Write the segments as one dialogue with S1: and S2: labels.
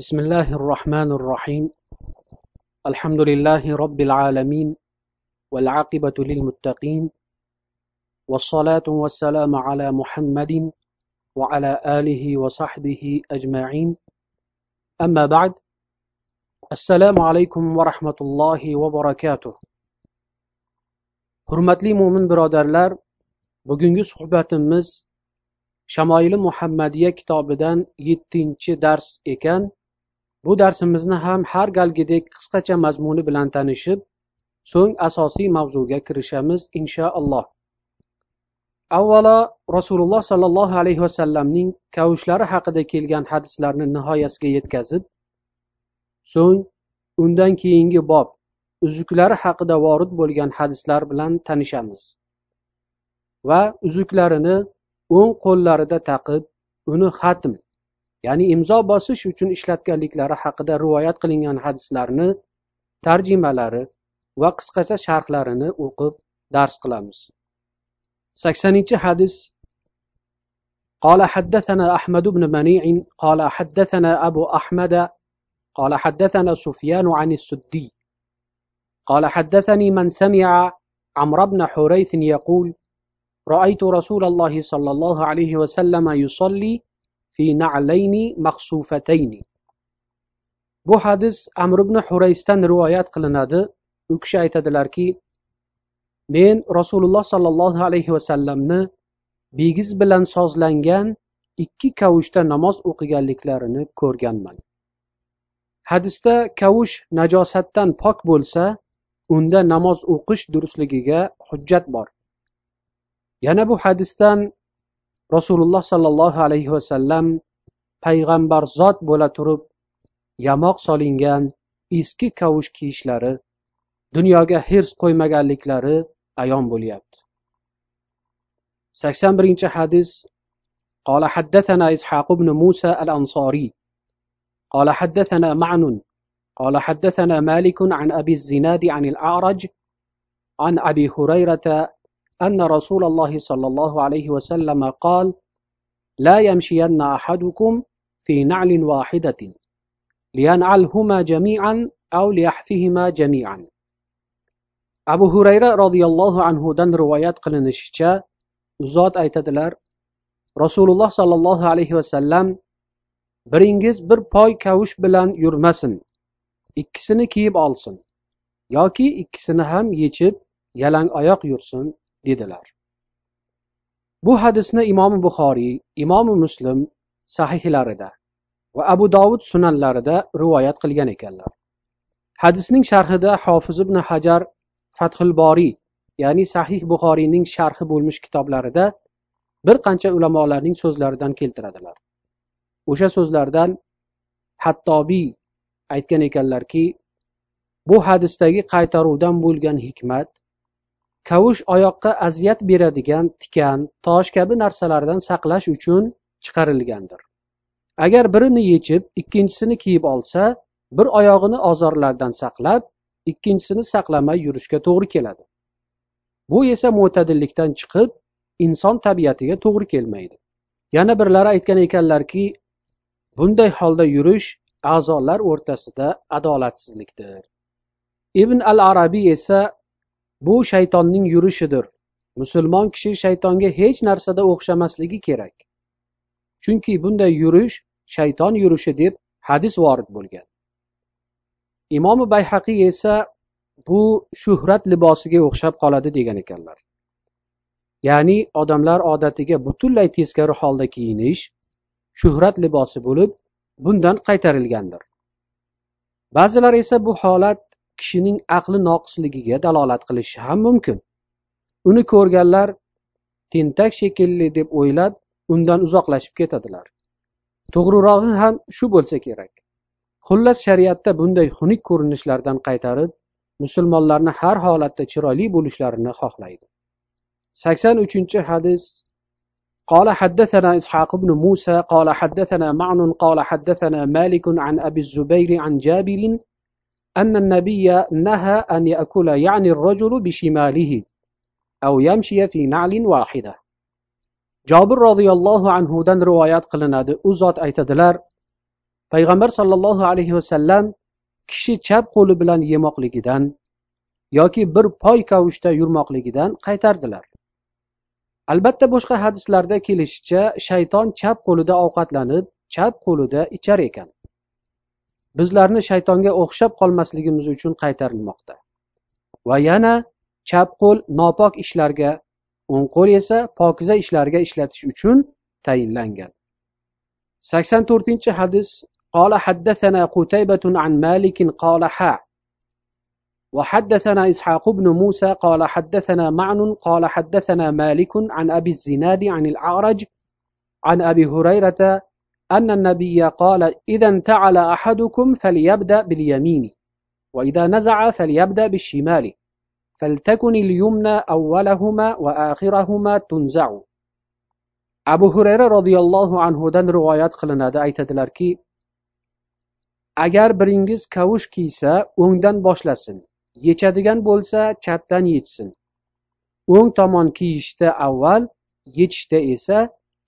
S1: بسم الله الرحمن الرحيم. الحمد لله رب العالمين والعاقبة للمتقين والصلاة والسلام على محمد وعلى آله وصحبه أجمعين. أما بعد السلام عليكم ورحمة الله وبركاته. Hurmatli mo'min birodarlar bugungi suhbatimiz shamoili muhammadiya kitobidan yettinchi dars ekan. Bu darsimizni ham har galgidek qisqacha mazmuni bilan tanishib so'ng asosiy mavzuga kirishamiz inshaalloh. Avvalo rasululloh sollallohu alayhi vasallamning kavushlari haqida kelgan hadislarni nihoyasiga yetkazib so'ng undan keyingi bob uzuklari haqida vorid bo'lgan hadislar bilan tanishamiz. Va uzuklarini o'ng qo'llarida taqib uni xatm ya'ni imzo bosish uchun ishlatganliklari haqida rivoyat qilingan hadislarni tarjimalari va qisqacha sharhlarini o'qib dars qilamiz saksoninchi hadis قال حدثنا أحمد بن منيع قال حدثنا أبو أحمد قال حدثنا سفيان عن السدي قال حدثني من سمع عمرو بن حريث يقول رأيت رسول الله صلى الله عليه وسلم يصلي bu hadis amr ibn huraysdan rivoyat qilinadi u kishi aytadilarki men rasululloh sollallohu alayhi vasallamni bigiz bilan sozlangan ikki kavushda namoz o'qiganliklarini ko'rganman hadisda kavush najosatdan pok bo'lsa unda namoz o'qish durustligiga hujjat bor yana bu hadisdan rasululloh sollallohu alayhi vasallam payg'ambar zot bo'la turib yamoq solingan eski kavush kiyishlari dunyoga hirs qo'ymaganliklari ayon bo'lyapti sakson birinchi hadis قال حدثنا إسحاق بن موسى الأنصاري قال حدثنا معن قال حدثنا مالك عن أبي الزناد عن الأعرج عن أبي هريرة أن رسول الله صلى الله عليه وسلم قال لا يمشين أحدكم في نعل واحدة لينعلهما جميعا أو ليحفهما جميعا abu hurayra roziyallohu anhudan rivoyat qilinishicha zot aytadilar rasululloh sollallohu alayhi vasallam biringiz bir poy kavush bilan yurmasin ikkisini kiyib olsin yoki ikkisini ham yechib yalang oyoq yursin Dedilar. Bu hadisni imomi buxoriy imomi muslim sahihlarida va abu dovud sunanlarida rivoyat qilgan ekanlar. Hadisning sharhida hofiz ibn hajar fathul boriy ya'ni sahih buxoriyning sharhi bo'lmish kitoblarida bir qancha ulamolarning so'zlaridan keltiradilar. O'sha so'zlardan hattobiy aytgan ekanlarki bu hadisdagi qaytaruvdan bo'lgan hikmat kavush oyoqqa aziyat beradigan tikan tosh kabi narsalardan saqlash uchun chiqarilgandir. Agar birini yechib ikkinchisini kiyib olsa bir oyog'ini ozorlardan saqlab ikkinchisini saqlamay yurishga to'g'ri keladi. Bu esa mo'tadillikdan chiqib inson tabiatiga to'g'ri kelmaydi. Yana birlari aytgan ekanlarki bunday holda yurish a'zolar o'rtasida adolatsizlikdir. Ibn al arabiy esa bu shaytonning yurishidir. Musulmon kishi shaytonga hech narsada o'xshamasligi kerak. Chunki bunday yurish shayton yurishi deb hadis vorid bo'lgan. Imomi bayhaqiy esa bu shuhrat libosiga o'xshab qoladi degan ekanlar. Ya'ni odamlar odatiga butunlay teskari holda kiyinish shuhrat libosi bo'lib bundan qaytarilgandir. Ba'zilar esa bu holat kishining aqli noqisligiga dalolat qilishi ham mumkin uni ko'rganlar tentak shekilli deb o'ylab undan uzoqlashib ketadilar to'g'rirog'i ham shu bo'lsa kerak xullas shariatda bunday xunuk ko'rinishlardan qaytarib musulmonlarni har holatda chiroyli bo'lishlarini xohlaydi sakson uchinchi hadis قال حدثنا إسحاق بن موسى قال حدثنا معن قال حدثنا مالك عن أبي الزبير عن جابر أن النبي نهى أن يأكل يعني الرجل بشماله أو يمشي في نعل واحدة jobir roziyallohu anhudan rivoyat qilinadi u zot aytadilar payg'ambar sollallohu alayhi vasallam kishi chap qo'li bilan yemoqligidan yoki bir poy kavushda yurmoqligidan qaytardilar albatta boshqa hadislarda kelishicha shayton chap qo'lida ovqatlanib chap qo'lida ichar ekan bizlarni shaytonga o'xshab qolmasligimiz uchun qaytarilmoqda va yana chap qo'l nopok ishlarga o'ng qo'l esa pokiza ishlarga ishlatish uchun tayinlangan sakson to'rtinchi hadis قال حدثنا قتيبة عن مالك قال حا وحدثنا إسحاق بن موسى قال حدثنا معن قال حدثنا مالك عن أبي الزناد عن الأعرج عن أبي هريرة أن النبي قال إذا انتعل أحدكم فليبدأ باليمين وإذا نزع فليبدأ بالشمال فلتكن اليمنى أولهما وآخرهما تنزع abu hurayra roziyallohu anhudan rivoyat qilinadi aytadilarki agar biringiz kavush kiysa o'ngdan boshlasin yechadigan bo'lsa chapdan yechsin o'ng tomon kiyishda avval yechishda esa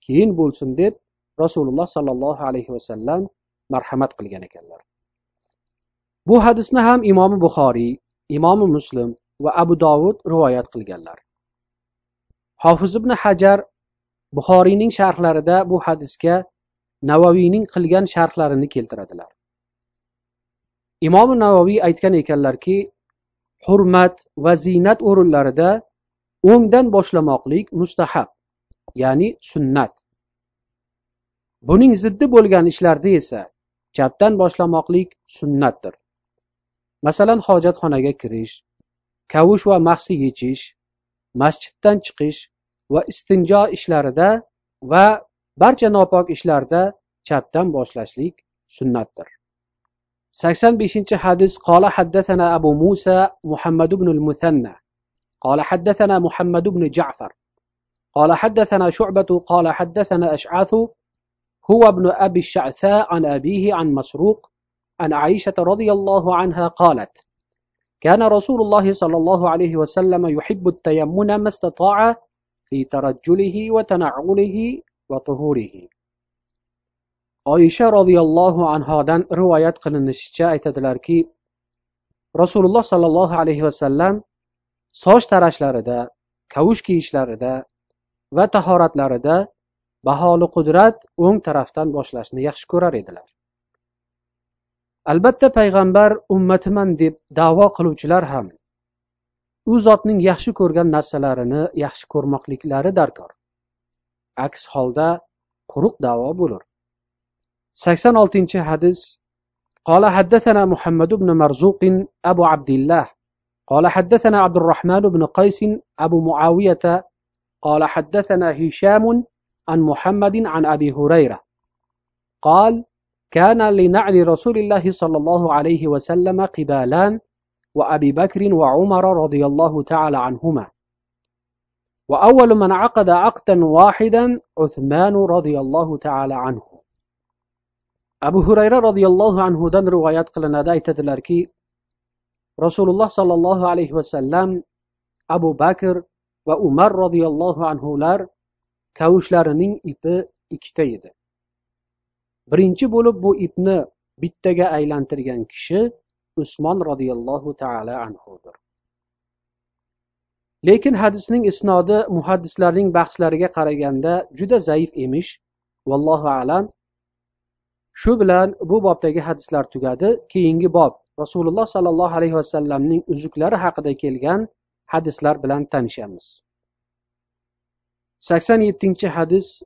S1: keyin bo'lsin deb rasululloh sollallohu alayhi vasallam marhamat qilgan ekanlar. Bu hadisni ham imomi buxoriy imomi muslim va abu dovud rivoyat qilganlar. Hofiz ibn hajar buxoriyning sharhlarida bu hadisga navaviyning qilgan sharhlarini keltiradilar. Imom navoiy aytgan ekanlarki hurmat va ziynat o'rinlarida o'ngdan boshlamoqlik mustahab ya'ni sunnat. buning ziddi bo'lgan ishlarda esa chapdan boshlamoqlik sunnatdir masalan hojatxonaga kirish kavush va mahsi yechish masjiddan chiqish va istinjo ishlarida va barcha nopok ishlarda chapdan boshlashlik sunnatdir sakson beshinchi hadis qola haddathana abu musa muhammad ibn al-musanna قال حدثنا محمد بن جعفر قال حدثنا شعبة قال حدثنا أشعاث هو ابن أبي الشعثاء عن أبيه عن مسروق عن عائشة رضي الله عنها قالت كان رسول الله صلى الله عليه وسلم يحب التيمن ما استطاع في ترجله وتنعله وطهوره oysha roziyallohu anhodan rivoyat qilinishicha aytadilarki rasululloh sollallohu alayhi vasallam soch tarashlarida kavush kiyishlarida va tahoratlarida baholi qudrat o'ng tarafdan boshlashni yaxshi ko'rar edilar albatta payg'ambar ummatiman deb davo qiluvchilar ham u zotning yaxshi ko'rgan narsalarini yaxshi ko'rmoqliklari darkor aks holda quruq davo bo'lur sakson oltinchi hadis قال حدثنا محمد بن مرزوق أبو عبد الله قال حدثنا عبد الرحمن بن قيس أبو معاوية قال حدثنا هشام عن محمد عن أبي هريرة. قال كان لنعل رسول الله صلى الله عليه وسلم قبالان وأبي بكر وعمر رضي الله تعالى عنهما. وأول من عقد عقدا واحدا عثمان رضي الله تعالى عنه. abu hurayra roziyallohu anhudan rivoyat qilinadi aytadilarki rasululloh sollallohu alayhi vasallam abu bakr va umar roziyallohu anhular kavushlarining ipi ikkita edi. Birinchi bo'lib bu ipni bittaga aylantirgan kishi usmon roziyallohu taala anhudir. Lekin hadisning isnodi muhaddislarning bahslariga qaraganda juda zaif emish vallohu alam. Shu bilan bu bobdagi hadislar tugadi. Keyingi bob rasululloh sollallohu alayhi vasallamning uzuklari haqida kelgan hadislar bilan tanishamiz. sakson yettinchi hadis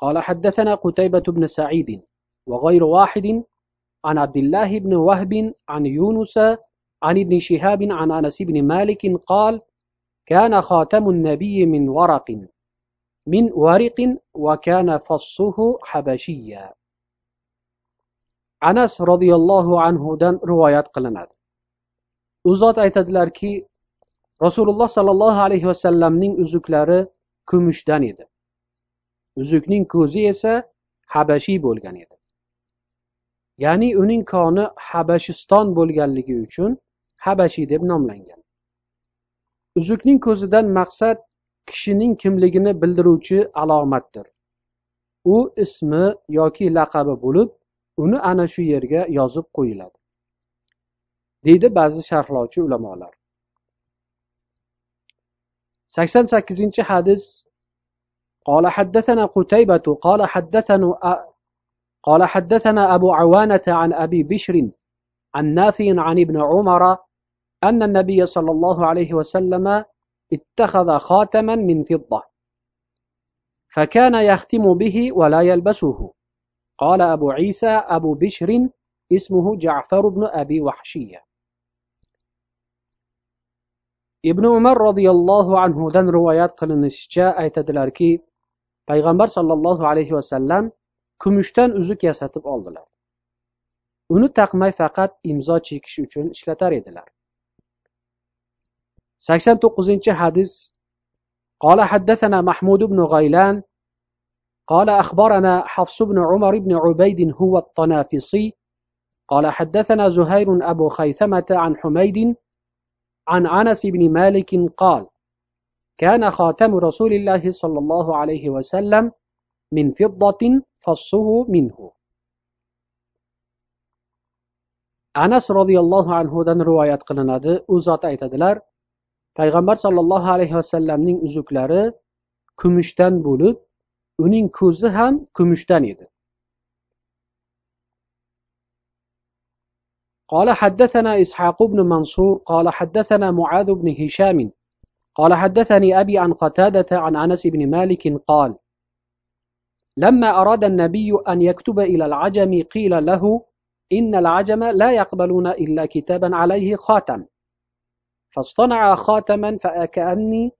S1: قال حدثنا قتيبة بن سعيد وغير واحد عن عبد الله بن وهب عن يونس عن ابن شهاب عن أنس بن مالك قال كان خاتم النبي من ورق من ورق وكان فصه حبشيا anas roziyallohu anhudan rivoyat qilinadi u zot aytadilarki rasululloh sollallohu alayhi vasallamning uzuklari kumushdan edi. Uzukning ko'zi esa habashiy bo'lgan edi. Ya'ni uning koni habashiston bo'lganligi uchun habashiy deb nomlangan. Uzukning ko'zidan maqsad kishining kimligini bildiruvchi alomatdir. U ismi yoki laqabi bo'lib uni ana shu yerga yozib qo'yiladi deydi ba'zi sharhlovchi ulamolar. Sakson sakkizinchi hadis قال حدثنا قتيبة قال حدثنا قال حدثنا أبو عوانة عن أبي بشر عن نافع عن ابن عمر أن النبي صلى الله عليه وسلم اتخذ خاتما من فضة فكان يختم به ولا يلبسه. قال أبو عيسى أبو بشر اسمه جعفر بن أبي وحشية. ibn umar roziyallohu anhudan rivoyat qilinishicha aytadilarki payg'ambar sollallohu alayhi vasallam kumushdan uzuk yasatib oldilar uni taqmay faqat imzo chekish uchun ishlatar edilar sakson to'qqizinchi hadis قال حدثنا محمود بن غيلان قال أخبرنا حفص بن عمر بن عبيد هو الطنافسي قال حدثنا زهير أبو خيثمة عن حميد عن أنس بن مالك قال كان خاتم رسول الله صلى الله عليه وسلم من فضة فصه منه anas roziyallohu anhudan rivoyat qilinadi u zot aytadilar payg'ambar sollallohu alayhi vasallamning uzuklari kumushdan bo'lib uning ko'zi ham kumushdan edi قال حدثنا إسحاق بن منصور قال حدثنا معاذ بن هشام قال حدثني أبي عن قتادة عن أنس بن مالك قال لما أراد النبي أن يكتب إلى العجم قيل له إن العجم لا يقبلون إلا كتابا عليه خاتم فاصطنع خاتما فكأني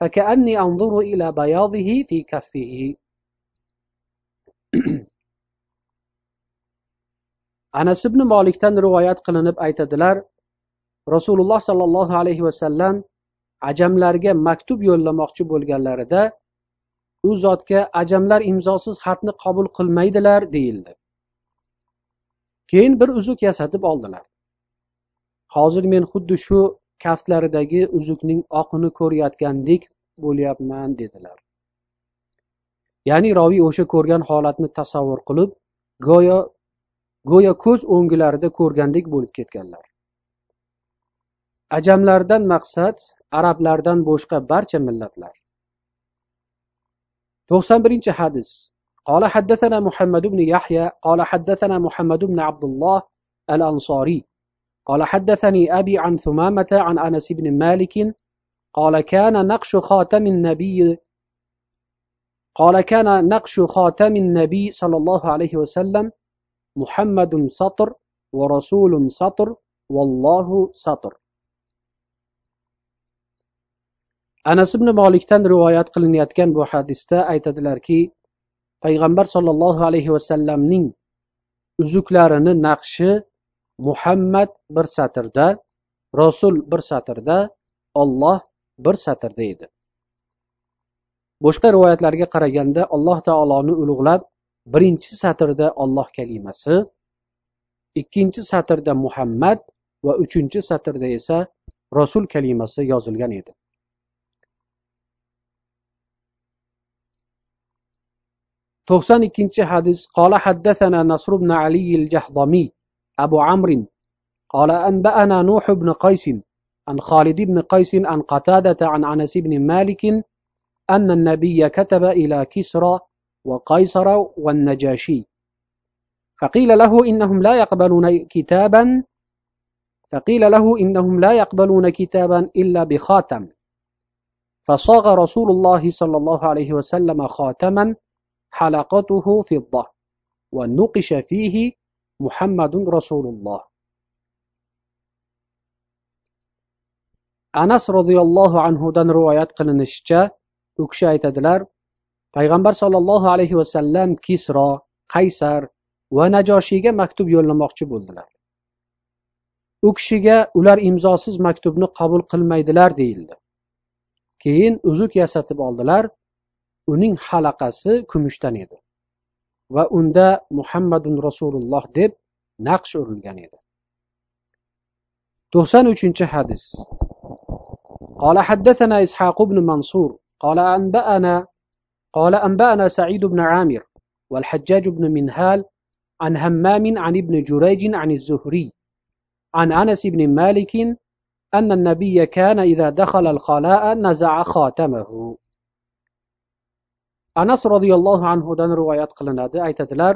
S1: فكأني أنظر إلى بياضه في كفه. Anas ibn molikdan rivoyat qilinib aytadilar rasululloh sollallohu alayhi vasallam ajamlarga maktub yo'llamoqchi bo'lganlarida u zotga ajamlar imzosiz xatni qabul qilmaydilar deyildi. Keyin bir uzuk yasatib oldilar. Hozir men xuddi shu kaftlaridagi uzukning oqini ko'rayotgandek bo'lyapman dedilar. Ya'ni roviy o'sha ko'rgan holatni tasavvur qilib go'yo go'yo ko'z o'ngilarida ko'rgandek bo'lib ketganlar ajamlardan maqsad arablardan boshqa barcha millatlar to'qson birinchi hadis قال حدثنا محمد بن يحيى قال حدثنا محمد بن عبد الله الأنصاري قال حدثني أبي عن ثمامة عن أنس بن مالك قال كان نقش خاتم النبي قال كان نقش خاتم النبي صلى الله عليه وسلم muhammadun satr va rasulun satr vallohu satr. Anas ibn molikdan rivoyat qilinayotgan bu hadisda aytadilarki payg'ambar sollallohu alayhi vasallamning uzuklarini naqshi muhammad bir satrda rasul bir satrda olloh bir satrda edi. Boshqa rivoyatlarga qaraganda alloh taoloni ulug'lab birinchi satrda olloh kalimasi ikkinchi satrda muhammad va uchinchi satrda esa rasul kalimasi yozilgan edi to'qson ikkinchi hadis qola حدثنا نصر بن علي الجهضمي أبو عمرو قال أنبأنا نوح بن قيس عن خالد بن قيس عن قتادة عن أنس بن مالك أن النبي كتب إلى كسرى وقيصر والنجاشي. فقيل له إنهم لا يقبلون كتابا فقيل له إنهم لا يقبلون كتابا إلا بخاتم. فصاغ رسول الله صلى الله عليه وسلم خاتما حلقته فضة ونقش فيه محمد رسول الله. anas roziyallohu anhudan rivoyat qilinishicha u kishi aytadilar payg'ambar sollallohu alayhi vasallam kisro qaysar va najoshiyga maktub yo'llamoqchi bo'ldilar u kishiga ular imzosiz maktubni qabul qilmaydilar deyildi keyin uzuk yasatib oldilar uning halaqasi kumushdan edi va unda muhammadun rasululloh deb naqsh urilgan edi to'qson uchinchi hadis قال حدثنا إسحاق بن منصور قال أنبأنا قال أنبأنا سعيد بن عامر والحجاج بن منهال عن همام عن ابن جريج عن الزهري عن أنس بن مالك أن النبي كان إذا دخل الخلاء نزع خاتمه anas roziyallohu anhudan rivoyat qilinadi aytadilar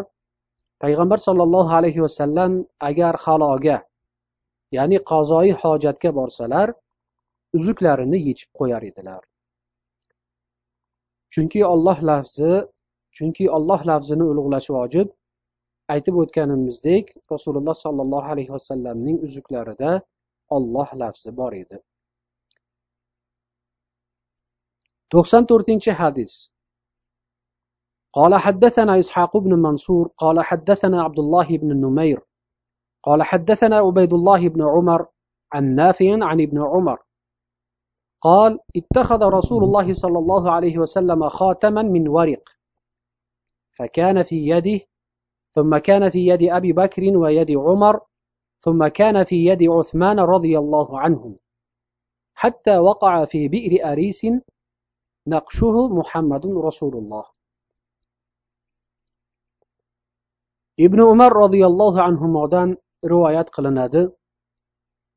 S1: payg'ambar sollallohu alayhi vasallam agar haloga ya'ni qazoi hojatga borsalar uzuklarini yechib qo'yar edilar chunki olloh lafzi chunki olloh lafzini ulug'lash vojib aytib o'tganimizdek rasululloh sollallohu alayhi vasallamning uzuklarida olloh lafzi bor edi to'qson to'rtinchi hadis قال حدثنا إسحاق بن منصور قال حدثنا عبد الله بن النمير قال حدثنا عبيد الله بن عمر عن نافع عن ابن عمر قال اتخذ رسول الله صلى الله عليه وسلم خاتما من ورق فكان في يده ثم كان في يد أبي بكر ويد عمر ثم كان في يد عثمان رضي الله عنهم حتى وقع في بئر أريس نقشه محمد رسول الله. ibn umar roziyallohu anhudan rivoyat qilinadi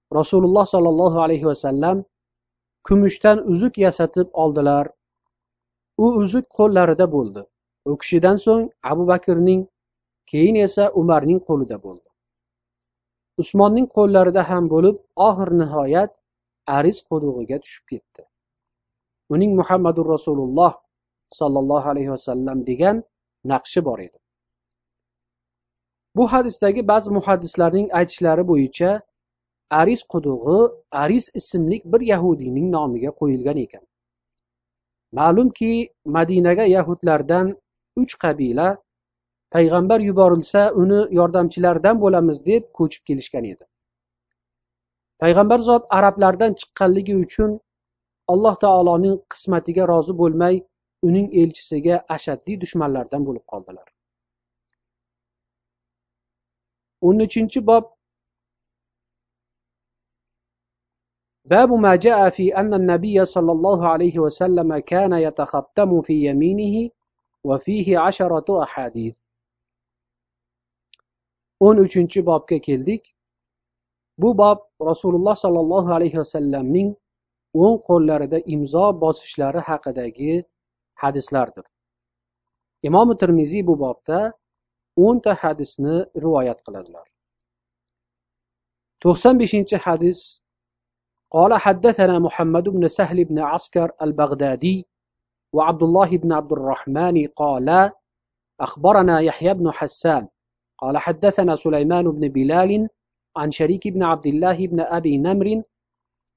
S1: rasululloh sollallohu alayhi vasallam kumushdan uzuk yasatib oldilar. U uzuk qo'llarida bo'ldi. U kishidan so'ng abu bakrning keyin esa umarning qo'lida bo'ldi. Usmonning qo'llarida ham bo'lib oxir nihoyat aris qudug'iga tushib ketdi. Uning muhammadu rasululloh sollallohu alayhi vasallam degan naqshi bor edi. Bu hadisdagi ba'zi muhaddislarning aytishlari bo'yicha aris qudug'i aris ismli bir yahudiyning nomiga qo'yilgan ekan. Ma'lumki madinaga yahudlardan uch qabila payg'ambar yuborilsa uni yordamchilardan bo'lamiz deb ko'chib kelishgan edi. Payg'ambar zot arablardan chiqqanligi uchun alloh taoloning qismatiga rozi bo'lmay uning elchisiga ashaddiy dushmanlardan bo'lib qoldilar. O'n uchinchi bob باب ما جاء في أن النبي صلى الله عليه وسلم كان يتختم في يمينه وفيه عشرة أحاديث o'n uchinchi bobga keldik bu bob rasululloh sollallohu alayhi vasallamning o'ng qo'llarida imzo bosishlari haqidagi hadislardir imom termiziy bu bobda o'nta hadisni rivoyat qiladilar to'qson beshinchi hadis قال حدثنا محمد بن سهل بن عسكر البغدادي وعبد الله بن عبد الرحمن قال أخبرنا يحيى بن حسان قال حدثنا سليمان بن بلال عن شريك بن عبد الله بن أبي نمر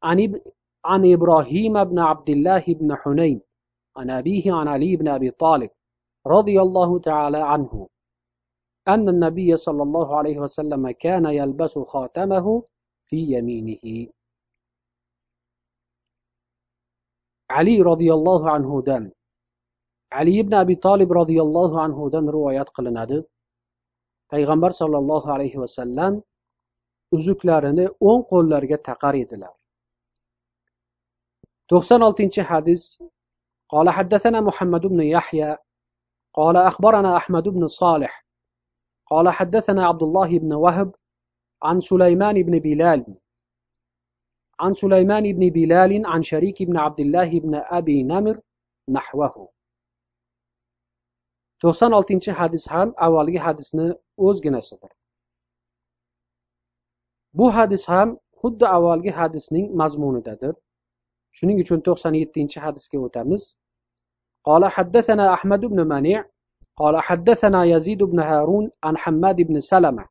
S1: عن, عن إبراهيم بن عبد الله بن حنين عن أبيه عن علي بن أبي طالب رضي الله تعالى عنه أن النبي صلى الله عليه وسلم كان يلبس خاتمه في يمينه. ali roziyallohu anhudan ali ibn abi tolib roziyallohu anhudan rivoyat qilinadi payg'ambar sollallohu alayhi vasallam uzuklarini o'ng qo'llariga taqar edilar to'qson oltinchi hadis قال حدثنا محمد بن يحيى قال أخبرنا أحمد بن صالح قال حدثنا عبد الله بن وهب عن سليمان بن بلال عن سليمان بن بلال عن شريك بن عبد الله بن أبي نمر نحوه to'qson oltinchi hadis ham avvalgi hadisni o'zginasidir bu hadis ham xuddi avvalgi hadisning mazmunidadir shuning uchun to'qson yettinchi hadisga o'tamiz قال حدثنا أحمد بن منيع قال حدثنا يزيد بن هارون عن حماد بن سلمة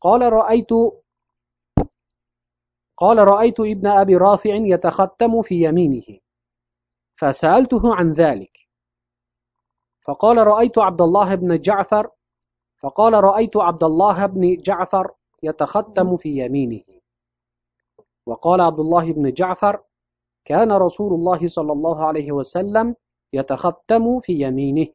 S1: قال رأيت قال رأيت ابن أبي رافع يتختم في يمينه فسألته عن ذلك. فقال رأيت عبد الله بن جعفر فقال رأيت عبد الله بن جعفر يتختم في يمينه. وقال عبد الله بن جعفر كان رسول الله صلى الله عليه وسلم يتختم في يمينه.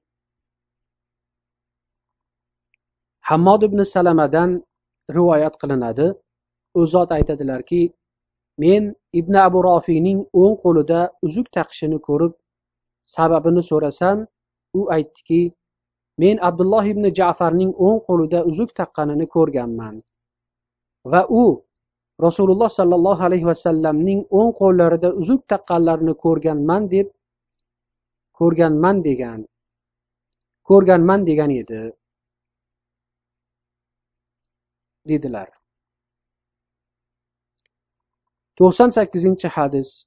S1: hammod ibn salamadan rivoyat qilinadi u zot aytadilarki men ibn abu rofiyning o'ng qo'lida uzuk taqishini ko'rib sababini so'rasam u aytdiki men abdulloh ibn jafarning o'ng qo'lida uzuk taqqanini ko'rganman va u rasululloh sollallohu alayhi vasallamning o'ng qo'llarida uzuk taqqanlarini ko'rganman deb ko'rganman degan ko'rganman degan edi dedilar. To'qson sakkizinchi hadis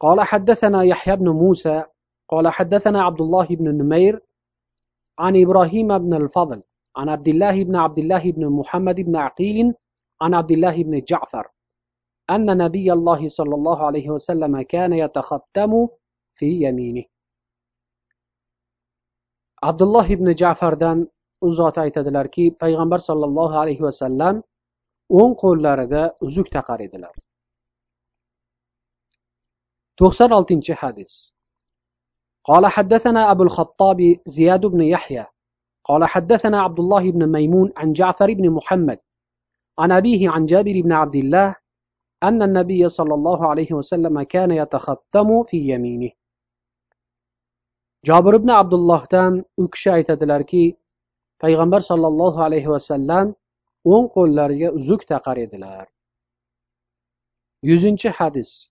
S1: قال حدثنا يحيى بن موسى قال حدثنا عبد الله بن نمير عن إبراهيم بن الفضل عن عبد الله بن عبد الله بن محمد بن عقيل عن عبد الله بن جعفر أن نبي الله صلى الله عليه وسلم كان يتختم في يمينه. عبد الله بن جعفر دان u zot aytadilarki payg'ambar sollallohu alayhi vasallam o'ng qo'llarida uzuk taqar edilar 96 حديث قال حدثنا أبو الخطاب زياد بن يحيى. قال حدثنا عبد الله بن ميمون عن جعفر بن محمد. عن أبيه عن جابر بن عبد الله أن النبي صلى الله عليه وسلم كان يتختم في يمينه. جابر بن عبد الله تان أكشى تدلركي فيغمبر صلى الله عليه وسلم ونقول لرية زكت قريد 100 حديث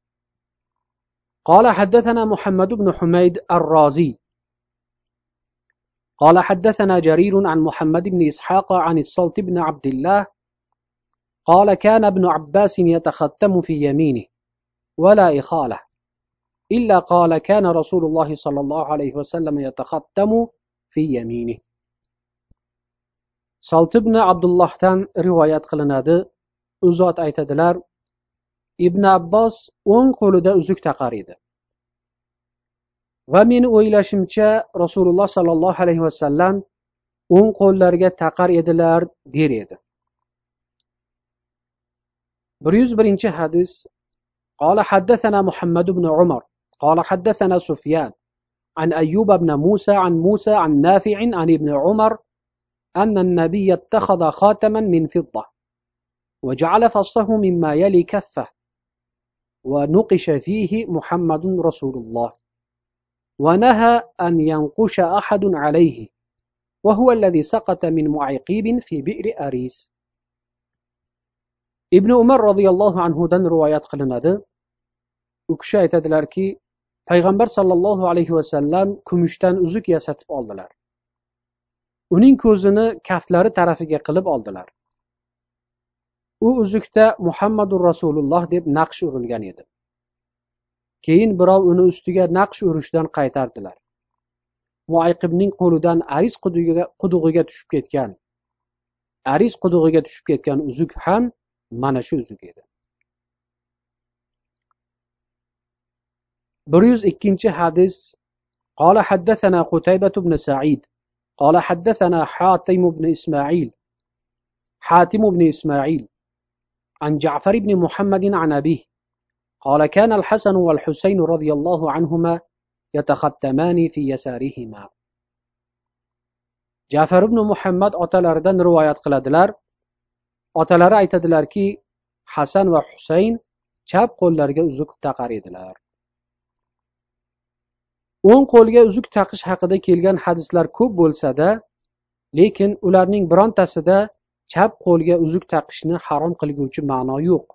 S1: قال حدثنا محمد بن حميد الرازي. قال حدثنا جرير عن محمد بن إسحاق عن الصلت بن عبد الله. قال كان ابن عباس يتختم في يمينه ولا إخالة إلا قال كان رسول الله صلى الله عليه وسلم يتختم في يمينه. solt ibn abdullohdan rivoyat qilinadi u zot aytadilar ibn abbos o'ng qo'lida uzuk taqar edi va meni o'ylashimcha rasululloh sollallohu alayhi vasallam o'ng qo'llariga taqar edilar der edi bir yuz birinchi hadis قال حدثنا محمد بن عمر قال حدثنا سفيان عن أيوب بن موسى عن موسى عن نافع عن ابن عمر أن النبي اتخذ خاتما من فضة وجعل فصه مما يلي كفه ونقش فيه محمد رسول الله ونهى أن ينقش أحد عليه وهو الذي سقط من معيقيب في بئر أريس ibn umar roziyallohu anhudan rivoyat qilinadi u kishi aytadilarki payg'ambar sollallohu alayhi vasallam kumushdan uzuk yasatib oldilar uning ko'zini kaftlari tarafiga qilib oldilar u uzukda muhammadu rasululloh deb naqsh urilgan edi keyin birov uni ustiga naqsh urishdan qaytardilar muayqibning qo'lidan aris qudug'iga tushib ketgan aris qudug'iga tushib ketgan uzuk ham mana shu uzuk edi bir yuz ikkinchi hadis قال حدثنا قتيبة بن سعيد قال حدثنا حاتم بن إسماعيل حاتم بن إسماعيل عن جعفر بن محمد عن أبيه قال كان الحسن والحسين رضي الله عنهما يتختمان في يسارهما jafar ibn muhammad otalaridan rivoyat qiladilar otalari aytadilarki hasan va husayn chap qo'llariga uzuk taqar edilar o'ng qo'lga uzuk taqish haqida kelgan hadislar ko'p bo'lsada lekin ularning birontasida chap qo'lga uzuk taqishni harom qilguvchi ma'no yo'q.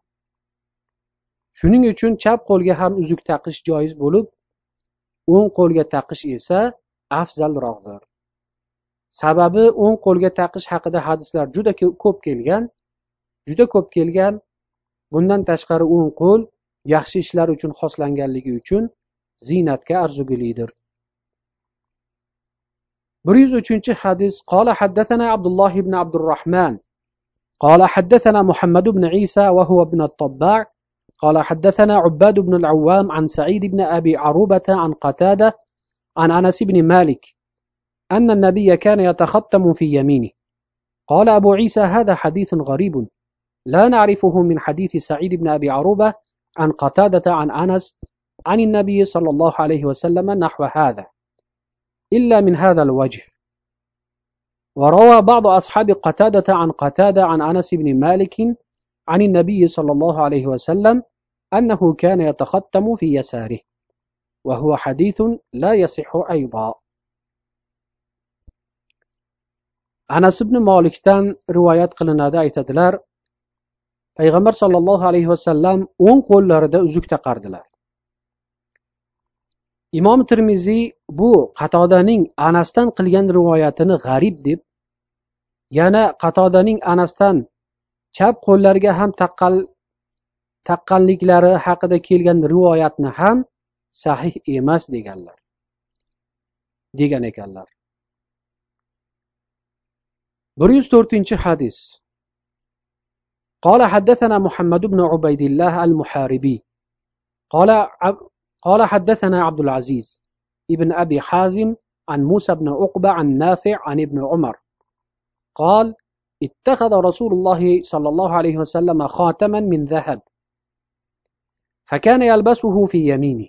S1: Shuning uchun chap qo'lga ham uzuk taqish joiz bo'lib o'ng qo'lga taqish esa afzalroqdir. Sababi o'ng qo'lga taqish haqida hadislar juda ko'p kelgan juda ko'p kelgan. Bundan tashqari o'ng qo'l yaxshi ishlar uchun xoslanganligi uchun ziynatga arzigulidir bir hadis qola حدثنا عبد الله بن عبد الرحمن. قال حدثنا محمد بن عيسى وهو ابن الطباع. قال حدثنا عباد بن العوام عن سعيد بن أبي عروبة عن قتادة عن أنس بن مالك أن النبي كان يتختم في يمينه. قال أبو عيسى هذا حديث غريب. لا نعرفه من حديث سعيد بن أبي عروبة عن قتادة عن أنس عن النبي صلى الله عليه وسلم نحو هذا. إلا من هذا الوجه. وروى بعض أصحاب قتادة عن قتادة عن أنس بن مالك عن النبي صلى الله عليه وسلم أنه كان يتختم في يساره وهو حديث لا يصح أيضا. anas ibn molikdan rivoyat qilinadi aytadilar payg'ambar sollallohu alayhi vasallam o'ng qo'llarida uzuk taqardilar imom termiziy bu qatodaning anasdan qilgan rivoyatini g'arib deb yana qatodaning anasdan chap qo'llariga ham taqqal taqqanliklari haqida kelgan rivoyatni ham sahih emas deganlar degan ekanlar bir yuz to'rtinchi hadis قال حدثنا محمد بن عبيد الله المحاربي قال قال حدثنا عبد العزيز ابن أبي حازم عن موسى بن عقبة عن نافع عن ابن عمر. قال اتخذ رسول الله صلى الله عليه وسلم خاتما من ذهب فكان يلبسه في يمينه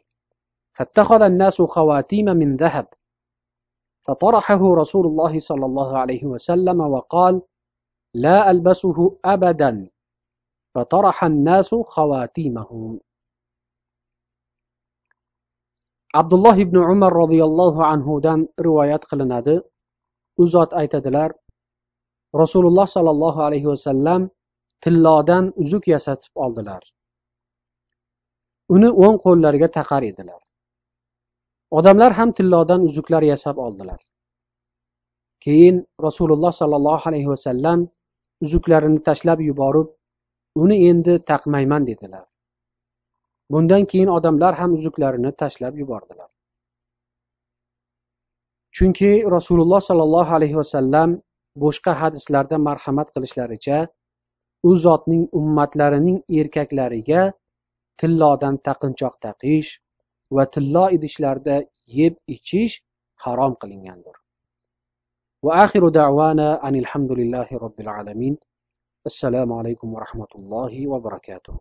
S1: فاتخذ الناس خواتيم من ذهب فطرحه رسول الله صلى الله عليه وسلم وقال لا ألبسه أبدا فطرح الناس خواتيمهم. Abdulloh ibn umar roziyallohu anhudan rivoyat qilinadi. U zot aytadilar rasululloh sollallohu alayhi vasallam tillodan uzuk yasatib oldilar. Uni o'ng qo'llariga taqar edilar. Odamlar ham tillodan uzuklar yasab oldilar. Keyin rasululloh sollallohu alayhi vasallam uzuklarini tashlab yuborib uni endi taqmayman dedilar. bundan keyin odamlar ham uzuklarini tashlab yubordilar chunki rasululloh sollallohu alayhi vasallam boshqa hadislarda marhamat qilishlaricha u zotning ummatlarining erkaklariga tillodan taqinchoq taqish va tillo idishlarda yeb ichish harom qilingandir وآخر دعوانا أن الحمد لله رب العالمين السلام عليكم ورحمة الله وبركاته